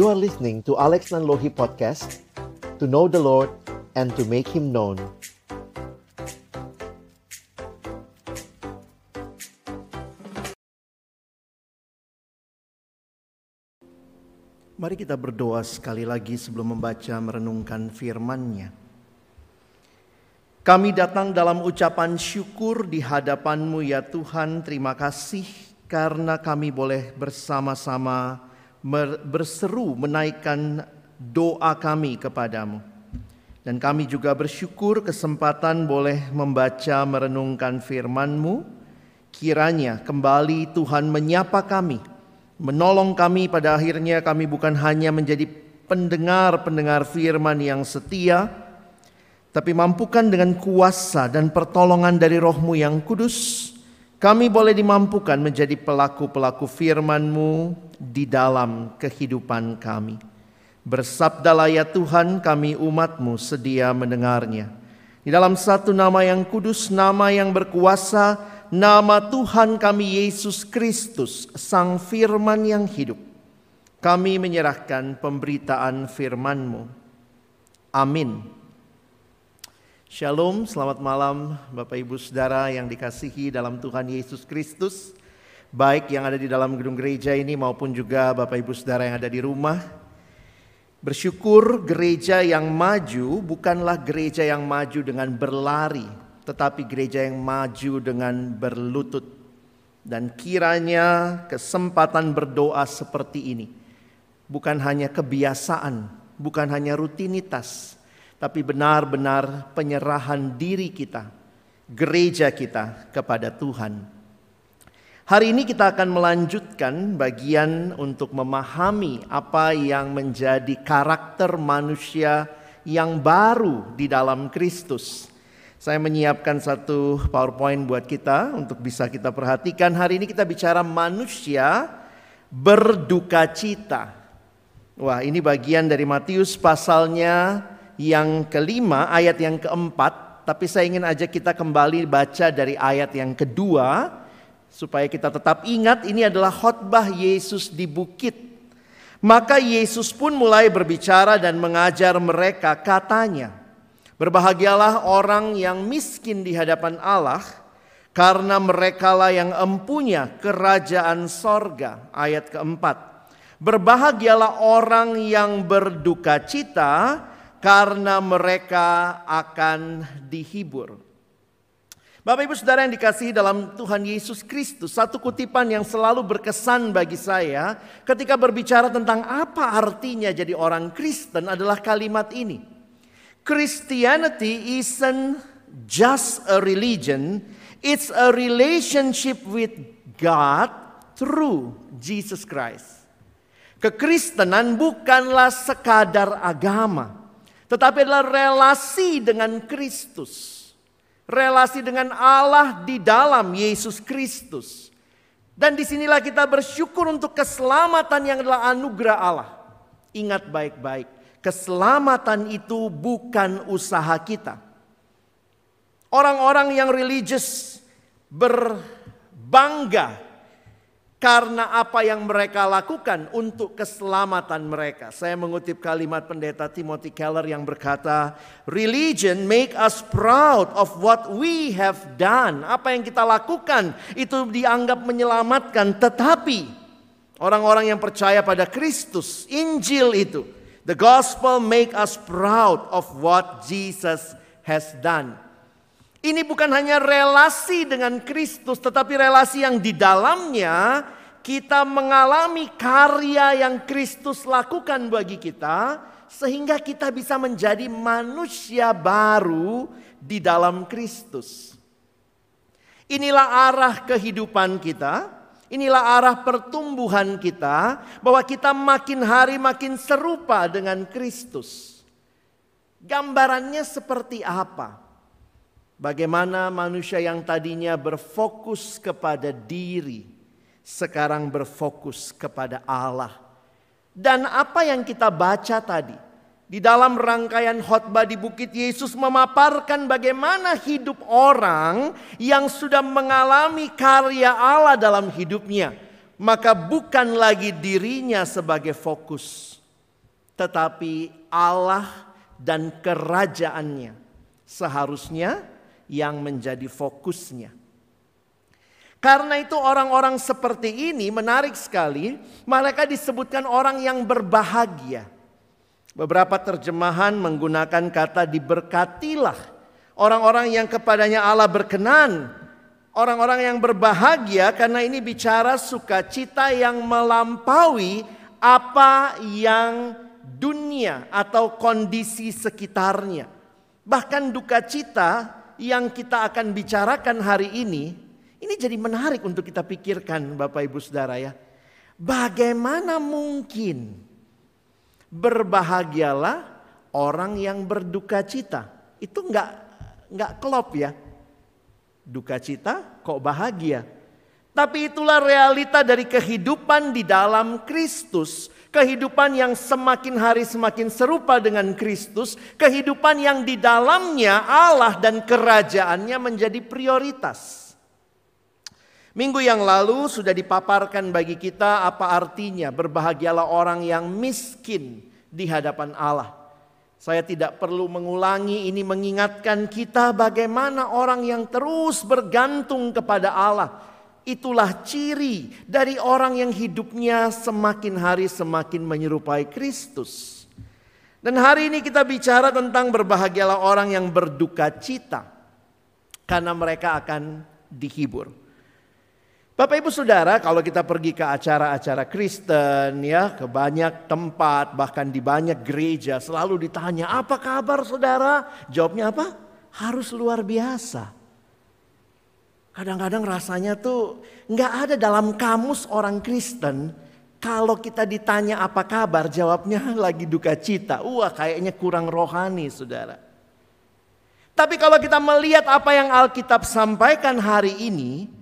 You are listening to Alex Nanlohi Podcast To know the Lord and to make Him known Mari kita berdoa sekali lagi sebelum membaca merenungkan firman-Nya. Kami datang dalam ucapan syukur di hadapan-Mu ya Tuhan. Terima kasih karena kami boleh bersama-sama berseru menaikkan doa kami kepadamu. Dan kami juga bersyukur kesempatan boleh membaca merenungkan firman-Mu. Kiranya kembali Tuhan menyapa kami menolong kami pada akhirnya kami bukan hanya menjadi pendengar-pendengar firman yang setia, tapi mampukan dengan kuasa dan pertolongan dari rohmu yang kudus, kami boleh dimampukan menjadi pelaku-pelaku firman-Mu di dalam kehidupan kami. Bersabdalah ya Tuhan kami umat-Mu sedia mendengarnya. Di dalam satu nama yang kudus, nama yang berkuasa, nama Tuhan kami Yesus Kristus, Sang Firman yang hidup. Kami menyerahkan pemberitaan firman-Mu. Amin. Shalom, selamat malam Bapak Ibu Saudara yang dikasihi dalam Tuhan Yesus Kristus. Baik yang ada di dalam gedung gereja ini maupun juga Bapak Ibu Saudara yang ada di rumah. Bersyukur gereja yang maju bukanlah gereja yang maju dengan berlari, tetapi gereja yang maju dengan berlutut. Dan kiranya kesempatan berdoa seperti ini bukan hanya kebiasaan, bukan hanya rutinitas, tapi benar-benar penyerahan diri kita, gereja kita kepada Tuhan. Hari ini kita akan melanjutkan bagian untuk memahami apa yang menjadi karakter manusia yang baru di dalam Kristus. Saya menyiapkan satu PowerPoint buat kita untuk bisa kita perhatikan. Hari ini kita bicara manusia berduka cita. Wah, ini bagian dari Matius pasalnya yang kelima, ayat yang keempat. Tapi saya ingin aja kita kembali baca dari ayat yang kedua supaya kita tetap ingat ini adalah khotbah Yesus di bukit. Maka Yesus pun mulai berbicara dan mengajar mereka katanya, Berbahagialah orang yang miskin di hadapan Allah, karena merekalah yang empunya kerajaan sorga. Ayat keempat. Berbahagialah orang yang berduka cita, karena mereka akan dihibur. Bapak Ibu Saudara yang dikasihi dalam Tuhan Yesus Kristus, satu kutipan yang selalu berkesan bagi saya ketika berbicara tentang apa artinya jadi orang Kristen adalah kalimat ini. Christianity isn't just a religion, it's a relationship with God through Jesus Christ. Kekristenan bukanlah sekadar agama, tetapi adalah relasi dengan Kristus. Relasi dengan Allah di dalam Yesus Kristus. Dan di sinilah kita bersyukur untuk keselamatan yang adalah anugerah Allah. Ingat baik-baik Keselamatan itu bukan usaha kita. Orang-orang yang religius berbangga karena apa yang mereka lakukan untuk keselamatan mereka. Saya mengutip kalimat pendeta Timothy Keller yang berkata, "Religion make us proud of what we have done." Apa yang kita lakukan itu dianggap menyelamatkan, tetapi orang-orang yang percaya pada Kristus, Injil itu The gospel make us proud of what Jesus has done. Ini bukan hanya relasi dengan Kristus, tetapi relasi yang di dalamnya kita mengalami karya yang Kristus lakukan bagi kita, sehingga kita bisa menjadi manusia baru di dalam Kristus. Inilah arah kehidupan kita Inilah arah pertumbuhan kita bahwa kita makin hari makin serupa dengan Kristus. Gambarannya seperti apa? Bagaimana manusia yang tadinya berfokus kepada diri sekarang berfokus kepada Allah. Dan apa yang kita baca tadi? Di dalam rangkaian khotbah di Bukit Yesus memaparkan bagaimana hidup orang yang sudah mengalami karya Allah dalam hidupnya. Maka bukan lagi dirinya sebagai fokus. tetapi Allah dan kerajaannya seharusnya yang menjadi fokusnya. Karena itu orang-orang seperti ini menarik sekali, mereka disebutkan orang yang berbahagia. Beberapa terjemahan menggunakan kata diberkatilah. Orang-orang yang kepadanya Allah berkenan. Orang-orang yang berbahagia karena ini bicara sukacita yang melampaui apa yang dunia atau kondisi sekitarnya. Bahkan duka cita yang kita akan bicarakan hari ini ini jadi menarik untuk kita pikirkan Bapak Ibu Saudara ya. Bagaimana mungkin berbahagialah orang yang berduka cita. Itu enggak enggak klop ya. Duka cita kok bahagia. Tapi itulah realita dari kehidupan di dalam Kristus. Kehidupan yang semakin hari semakin serupa dengan Kristus. Kehidupan yang di dalamnya Allah dan kerajaannya menjadi prioritas. Minggu yang lalu sudah dipaparkan bagi kita apa artinya berbahagialah orang yang miskin di hadapan Allah. Saya tidak perlu mengulangi ini mengingatkan kita bagaimana orang yang terus bergantung kepada Allah. Itulah ciri dari orang yang hidupnya semakin hari semakin menyerupai Kristus. Dan hari ini kita bicara tentang berbahagialah orang yang berduka cita. Karena mereka akan dihibur. Bapak Ibu Saudara, kalau kita pergi ke acara-acara Kristen ya, ke banyak tempat, bahkan di banyak gereja selalu ditanya, "Apa kabar Saudara?" Jawabnya apa? Harus luar biasa. Kadang-kadang rasanya tuh nggak ada dalam kamus orang Kristen kalau kita ditanya apa kabar, jawabnya lagi duka cita. Wah, kayaknya kurang rohani, Saudara. Tapi kalau kita melihat apa yang Alkitab sampaikan hari ini,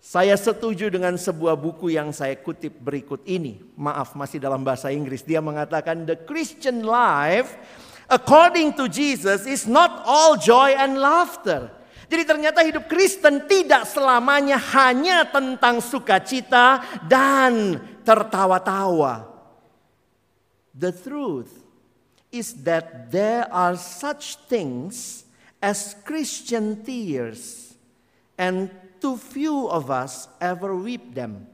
saya setuju dengan sebuah buku yang saya kutip berikut ini. Maaf, masih dalam bahasa Inggris. Dia mengatakan, "The Christian life according to Jesus is not all joy and laughter." Jadi ternyata hidup Kristen tidak selamanya hanya tentang sukacita dan tertawa-tawa. The truth is that there are such things as Christian tears and too few of us ever weep them.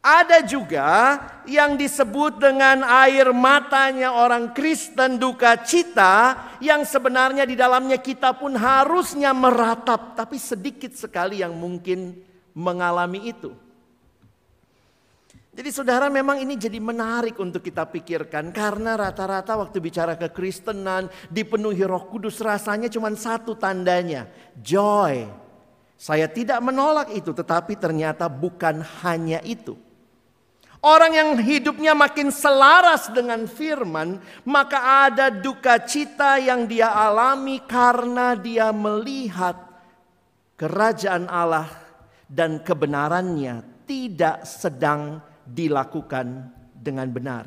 Ada juga yang disebut dengan air matanya orang Kristen duka cita yang sebenarnya di dalamnya kita pun harusnya meratap tapi sedikit sekali yang mungkin mengalami itu. Jadi saudara memang ini jadi menarik untuk kita pikirkan karena rata-rata waktu bicara kekristenan dipenuhi roh kudus rasanya cuma satu tandanya. Joy, saya tidak menolak itu, tetapi ternyata bukan hanya itu. Orang yang hidupnya makin selaras dengan firman, maka ada duka cita yang dia alami karena dia melihat kerajaan Allah dan kebenarannya tidak sedang dilakukan dengan benar.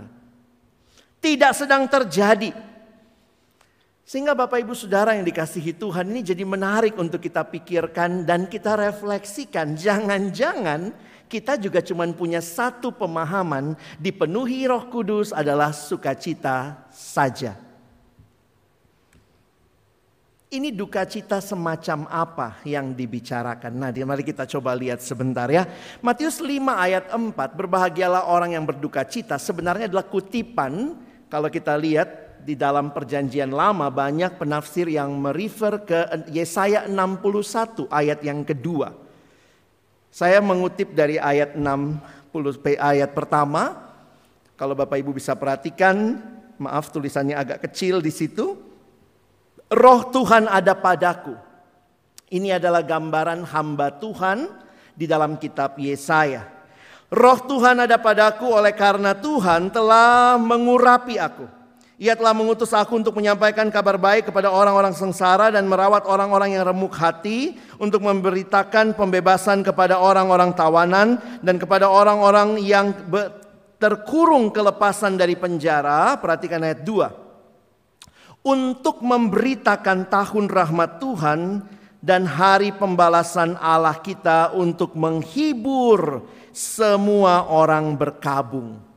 Tidak sedang terjadi sehingga Bapak Ibu Saudara yang dikasihi Tuhan ini jadi menarik untuk kita pikirkan dan kita refleksikan. Jangan-jangan kita juga cuma punya satu pemahaman dipenuhi roh kudus adalah sukacita saja. Ini duka cita semacam apa yang dibicarakan? Nah, mari kita coba lihat sebentar ya. Matius 5 ayat 4, berbahagialah orang yang berduka cita. Sebenarnya adalah kutipan kalau kita lihat di dalam perjanjian lama banyak penafsir yang merefer ke Yesaya 61 ayat yang kedua. Saya mengutip dari ayat 60 ayat pertama. Kalau Bapak Ibu bisa perhatikan, maaf tulisannya agak kecil di situ. Roh Tuhan ada padaku. Ini adalah gambaran hamba Tuhan di dalam kitab Yesaya. Roh Tuhan ada padaku oleh karena Tuhan telah mengurapi aku ia telah mengutus aku untuk menyampaikan kabar baik kepada orang-orang sengsara dan merawat orang-orang yang remuk hati untuk memberitakan pembebasan kepada orang-orang tawanan dan kepada orang-orang yang terkurung kelepasan dari penjara. Perhatikan ayat 2. Untuk memberitakan tahun rahmat Tuhan dan hari pembalasan Allah kita untuk menghibur semua orang berkabung.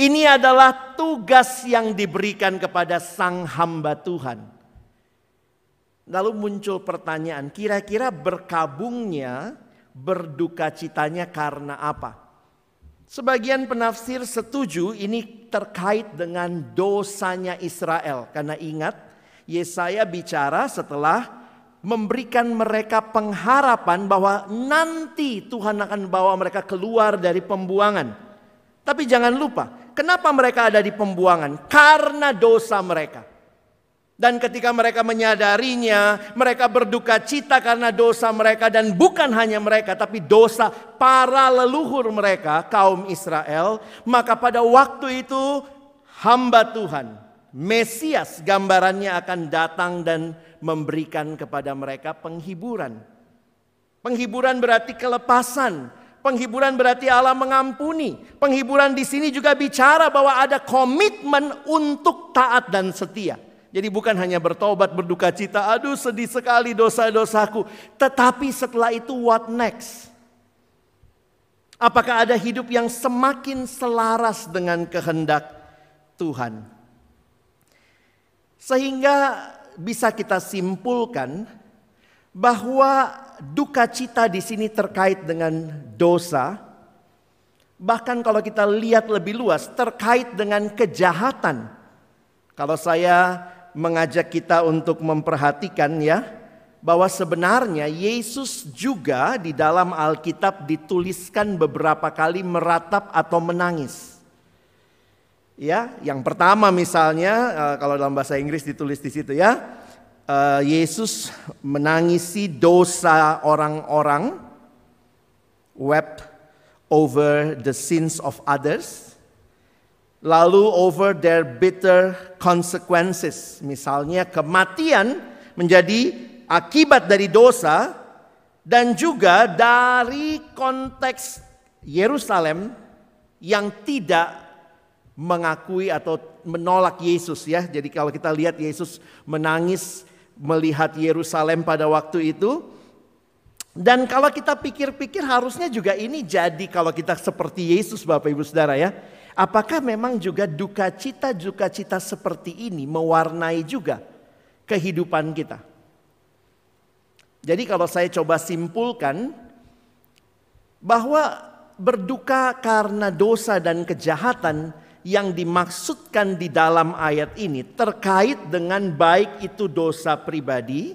Ini adalah tugas yang diberikan kepada sang hamba Tuhan. Lalu muncul pertanyaan, kira-kira berkabungnya, berduka citanya karena apa? Sebagian penafsir setuju ini terkait dengan dosanya Israel. Karena ingat, Yesaya bicara setelah memberikan mereka pengharapan bahwa nanti Tuhan akan bawa mereka keluar dari pembuangan. Tapi jangan lupa, kenapa mereka ada di pembuangan? Karena dosa mereka. Dan ketika mereka menyadarinya, mereka berduka cita karena dosa mereka dan bukan hanya mereka tapi dosa para leluhur mereka, kaum Israel, maka pada waktu itu hamba Tuhan, Mesias gambarannya akan datang dan memberikan kepada mereka penghiburan. Penghiburan berarti kelepasan. Penghiburan berarti Allah mengampuni. Penghiburan di sini juga bicara bahwa ada komitmen untuk taat dan setia. Jadi bukan hanya bertobat, berduka cita, aduh sedih sekali dosa-dosaku. Tetapi setelah itu what next? Apakah ada hidup yang semakin selaras dengan kehendak Tuhan? Sehingga bisa kita simpulkan bahwa duka cita di sini terkait dengan dosa. Bahkan kalau kita lihat lebih luas terkait dengan kejahatan. Kalau saya mengajak kita untuk memperhatikan ya bahwa sebenarnya Yesus juga di dalam Alkitab dituliskan beberapa kali meratap atau menangis. Ya, yang pertama misalnya uh, kalau dalam bahasa Inggris ditulis di situ ya, uh, Yesus menangisi dosa orang-orang, wept over the sins of others, lalu over their bitter consequences. Misalnya kematian menjadi akibat dari dosa dan juga dari konteks Yerusalem yang tidak mengakui atau menolak Yesus ya. Jadi kalau kita lihat Yesus menangis melihat Yerusalem pada waktu itu. Dan kalau kita pikir-pikir harusnya juga ini jadi kalau kita seperti Yesus Bapak Ibu Saudara ya. Apakah memang juga duka cita duka cita seperti ini mewarnai juga kehidupan kita? Jadi kalau saya coba simpulkan bahwa berduka karena dosa dan kejahatan yang dimaksudkan di dalam ayat ini terkait dengan baik itu dosa pribadi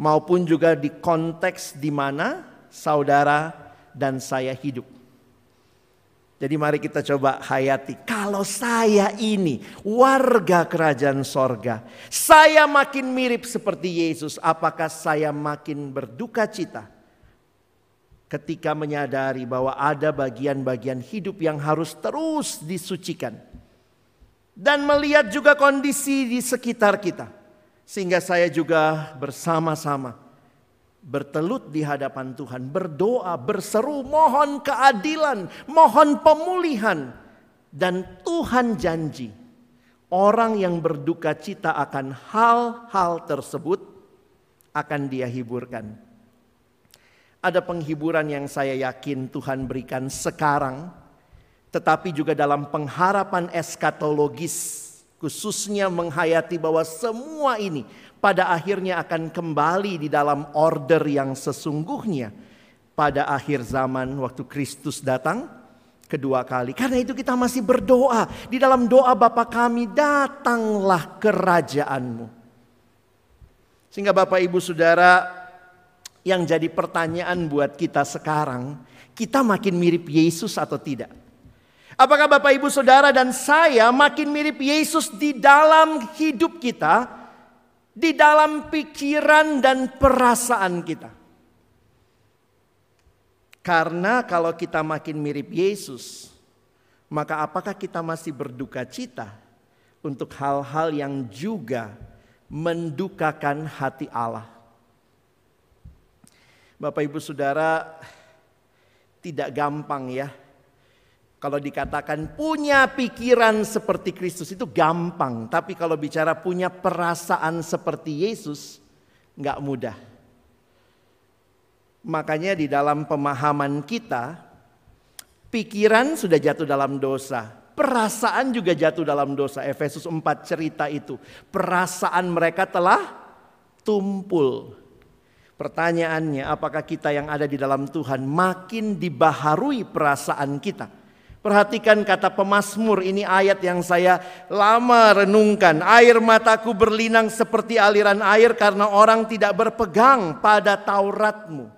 maupun juga di konteks di mana saudara dan saya hidup. Jadi mari kita coba hayati. Kalau saya ini warga kerajaan sorga. Saya makin mirip seperti Yesus. Apakah saya makin berduka cita? Ketika menyadari bahwa ada bagian-bagian hidup yang harus terus disucikan. Dan melihat juga kondisi di sekitar kita. Sehingga saya juga bersama-sama bertelut di hadapan Tuhan, berdoa, berseru, mohon keadilan, mohon pemulihan. Dan Tuhan janji, orang yang berduka cita akan hal-hal tersebut akan dia hiburkan. Ada penghiburan yang saya yakin Tuhan berikan sekarang, tetapi juga dalam pengharapan eskatologis, khususnya menghayati bahwa semua ini pada akhirnya akan kembali di dalam order yang sesungguhnya pada akhir zaman waktu Kristus datang kedua kali. Karena itu kita masih berdoa. Di dalam doa Bapa kami, datanglah kerajaanmu. Sehingga Bapak Ibu Saudara yang jadi pertanyaan buat kita sekarang, kita makin mirip Yesus atau tidak? Apakah Bapak Ibu Saudara dan saya makin mirip Yesus di dalam hidup kita, di dalam pikiran dan perasaan kita? Karena kalau kita makin mirip Yesus, maka apakah kita masih berduka cita untuk hal-hal yang juga mendukakan hati Allah? Bapak Ibu Saudara, tidak gampang ya. Kalau dikatakan punya pikiran seperti Kristus itu gampang. Tapi kalau bicara punya perasaan seperti Yesus, nggak mudah. Makanya di dalam pemahaman kita, pikiran sudah jatuh dalam dosa. Perasaan juga jatuh dalam dosa. Efesus 4 cerita itu. Perasaan mereka telah tumpul. Pertanyaannya, apakah kita yang ada di dalam Tuhan makin dibaharui perasaan kita? Perhatikan kata pemazmur ini ayat yang saya lama renungkan. Air mataku berlinang seperti aliran air karena orang tidak berpegang pada Tauratmu.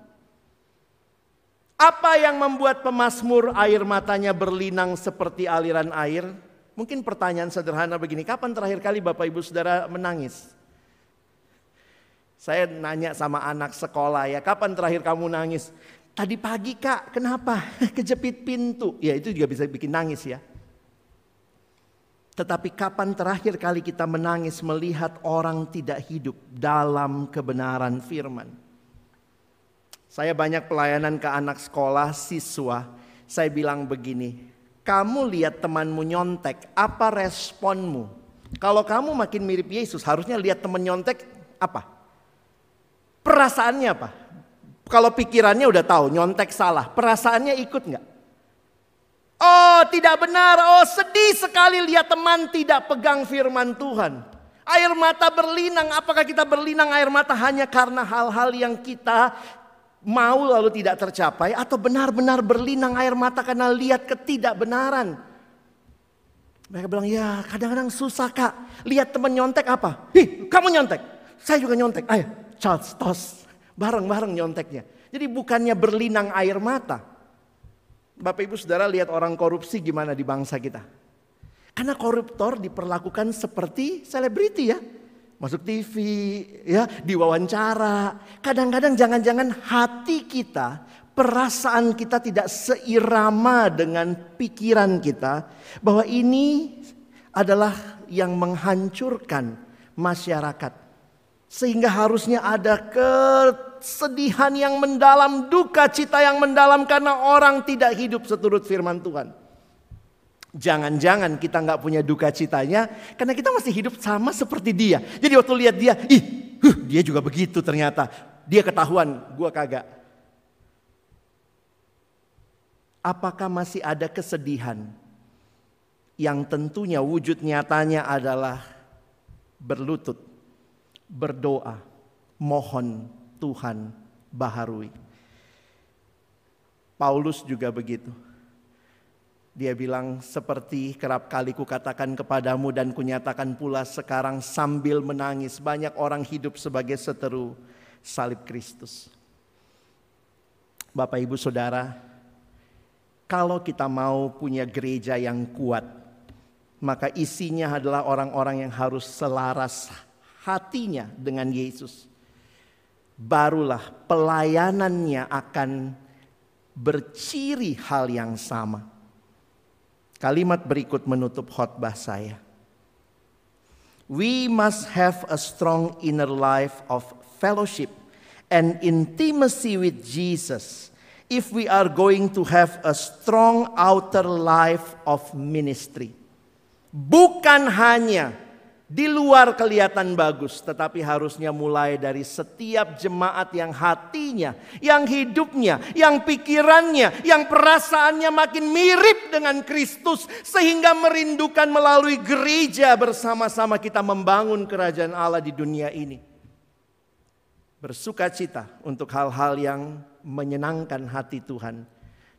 Apa yang membuat pemazmur air matanya berlinang seperti aliran air? Mungkin pertanyaan sederhana begini, kapan terakhir kali Bapak Ibu Saudara menangis? Saya nanya sama anak sekolah ya, kapan terakhir kamu nangis? Tadi pagi kak, kenapa? Kejepit pintu. Ya itu juga bisa bikin nangis ya. Tetapi kapan terakhir kali kita menangis melihat orang tidak hidup dalam kebenaran firman? Saya banyak pelayanan ke anak sekolah, siswa. Saya bilang begini, kamu lihat temanmu nyontek, apa responmu? Kalau kamu makin mirip Yesus, harusnya lihat teman nyontek apa? Perasaannya apa? Kalau pikirannya udah tahu nyontek salah, perasaannya ikut nggak? Oh tidak benar, oh sedih sekali lihat teman tidak pegang firman Tuhan. Air mata berlinang, apakah kita berlinang air mata hanya karena hal-hal yang kita mau lalu tidak tercapai atau benar-benar berlinang air mata karena lihat ketidakbenaran. Mereka bilang, ya kadang-kadang susah kak. Lihat teman nyontek apa? Ih kamu nyontek. Saya juga nyontek. Ayo Charles tos. Bareng-bareng nyonteknya. Jadi bukannya berlinang air mata. Bapak ibu saudara lihat orang korupsi gimana di bangsa kita. Karena koruptor diperlakukan seperti selebriti ya. Masuk TV, ya, diwawancara. Kadang-kadang jangan-jangan hati kita, perasaan kita tidak seirama dengan pikiran kita bahwa ini adalah yang menghancurkan masyarakat. Sehingga harusnya ada kesedihan yang mendalam, duka cita yang mendalam karena orang tidak hidup seturut firman Tuhan. Jangan-jangan kita nggak punya duka citanya karena kita masih hidup sama seperti dia. Jadi waktu lihat dia, ih, huh, dia juga begitu ternyata. Dia ketahuan, gua kagak. Apakah masih ada kesedihan yang tentunya wujud nyatanya adalah berlutut berdoa, mohon Tuhan baharui. Paulus juga begitu. Dia bilang seperti kerap kali kukatakan kepadamu dan kunyatakan pula sekarang sambil menangis banyak orang hidup sebagai seteru salib Kristus. Bapak Ibu Saudara, kalau kita mau punya gereja yang kuat, maka isinya adalah orang-orang yang harus selaras hatinya dengan Yesus, barulah pelayanannya akan berciri hal yang sama. Kalimat berikut menutup khotbah saya. We must have a strong inner life of fellowship and intimacy with Jesus if we are going to have a strong outer life of ministry. Bukan hanya di luar kelihatan bagus, tetapi harusnya mulai dari setiap jemaat yang hatinya, yang hidupnya, yang pikirannya, yang perasaannya makin mirip dengan Kristus, sehingga merindukan melalui gereja bersama-sama kita membangun kerajaan Allah di dunia ini. Bersuka cita untuk hal-hal yang menyenangkan hati Tuhan,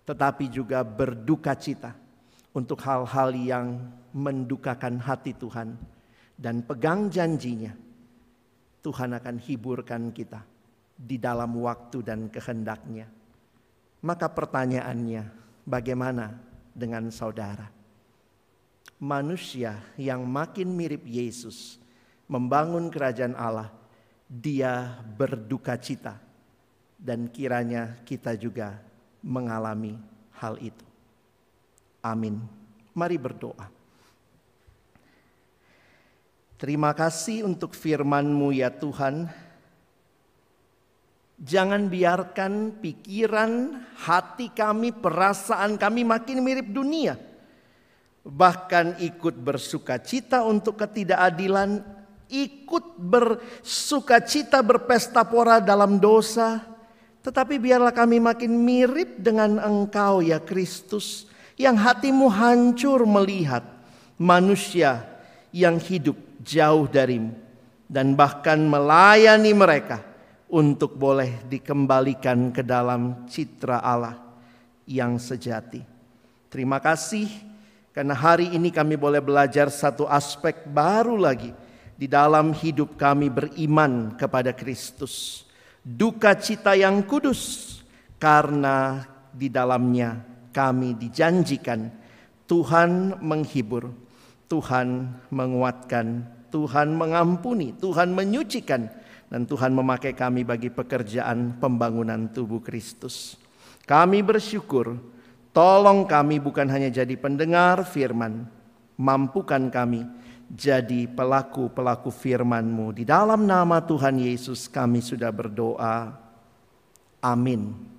tetapi juga berduka cita untuk hal-hal yang mendukakan hati Tuhan dan pegang janjinya, Tuhan akan hiburkan kita di dalam waktu dan kehendaknya. Maka pertanyaannya, bagaimana dengan saudara? Manusia yang makin mirip Yesus membangun kerajaan Allah, dia berduka cita dan kiranya kita juga mengalami hal itu. Amin. Mari berdoa. Terima kasih untuk firman-Mu ya Tuhan. Jangan biarkan pikiran, hati kami, perasaan kami makin mirip dunia. Bahkan ikut bersuka cita untuk ketidakadilan, ikut bersuka cita berpesta pora dalam dosa. Tetapi biarlah kami makin mirip dengan Engkau ya Kristus Yang hatimu hancur melihat manusia yang hidup jauh darimu. Dan bahkan melayani mereka untuk boleh dikembalikan ke dalam citra Allah yang sejati. Terima kasih karena hari ini kami boleh belajar satu aspek baru lagi di dalam hidup kami beriman kepada Kristus. Duka cita yang kudus karena di dalamnya kami dijanjikan Tuhan menghibur, Tuhan menguatkan, Tuhan mengampuni, Tuhan menyucikan, dan Tuhan memakai kami bagi pekerjaan pembangunan tubuh Kristus. Kami bersyukur, tolong kami bukan hanya jadi pendengar firman, mampukan kami jadi pelaku-pelaku firman-Mu. Di dalam nama Tuhan Yesus kami sudah berdoa. Amin.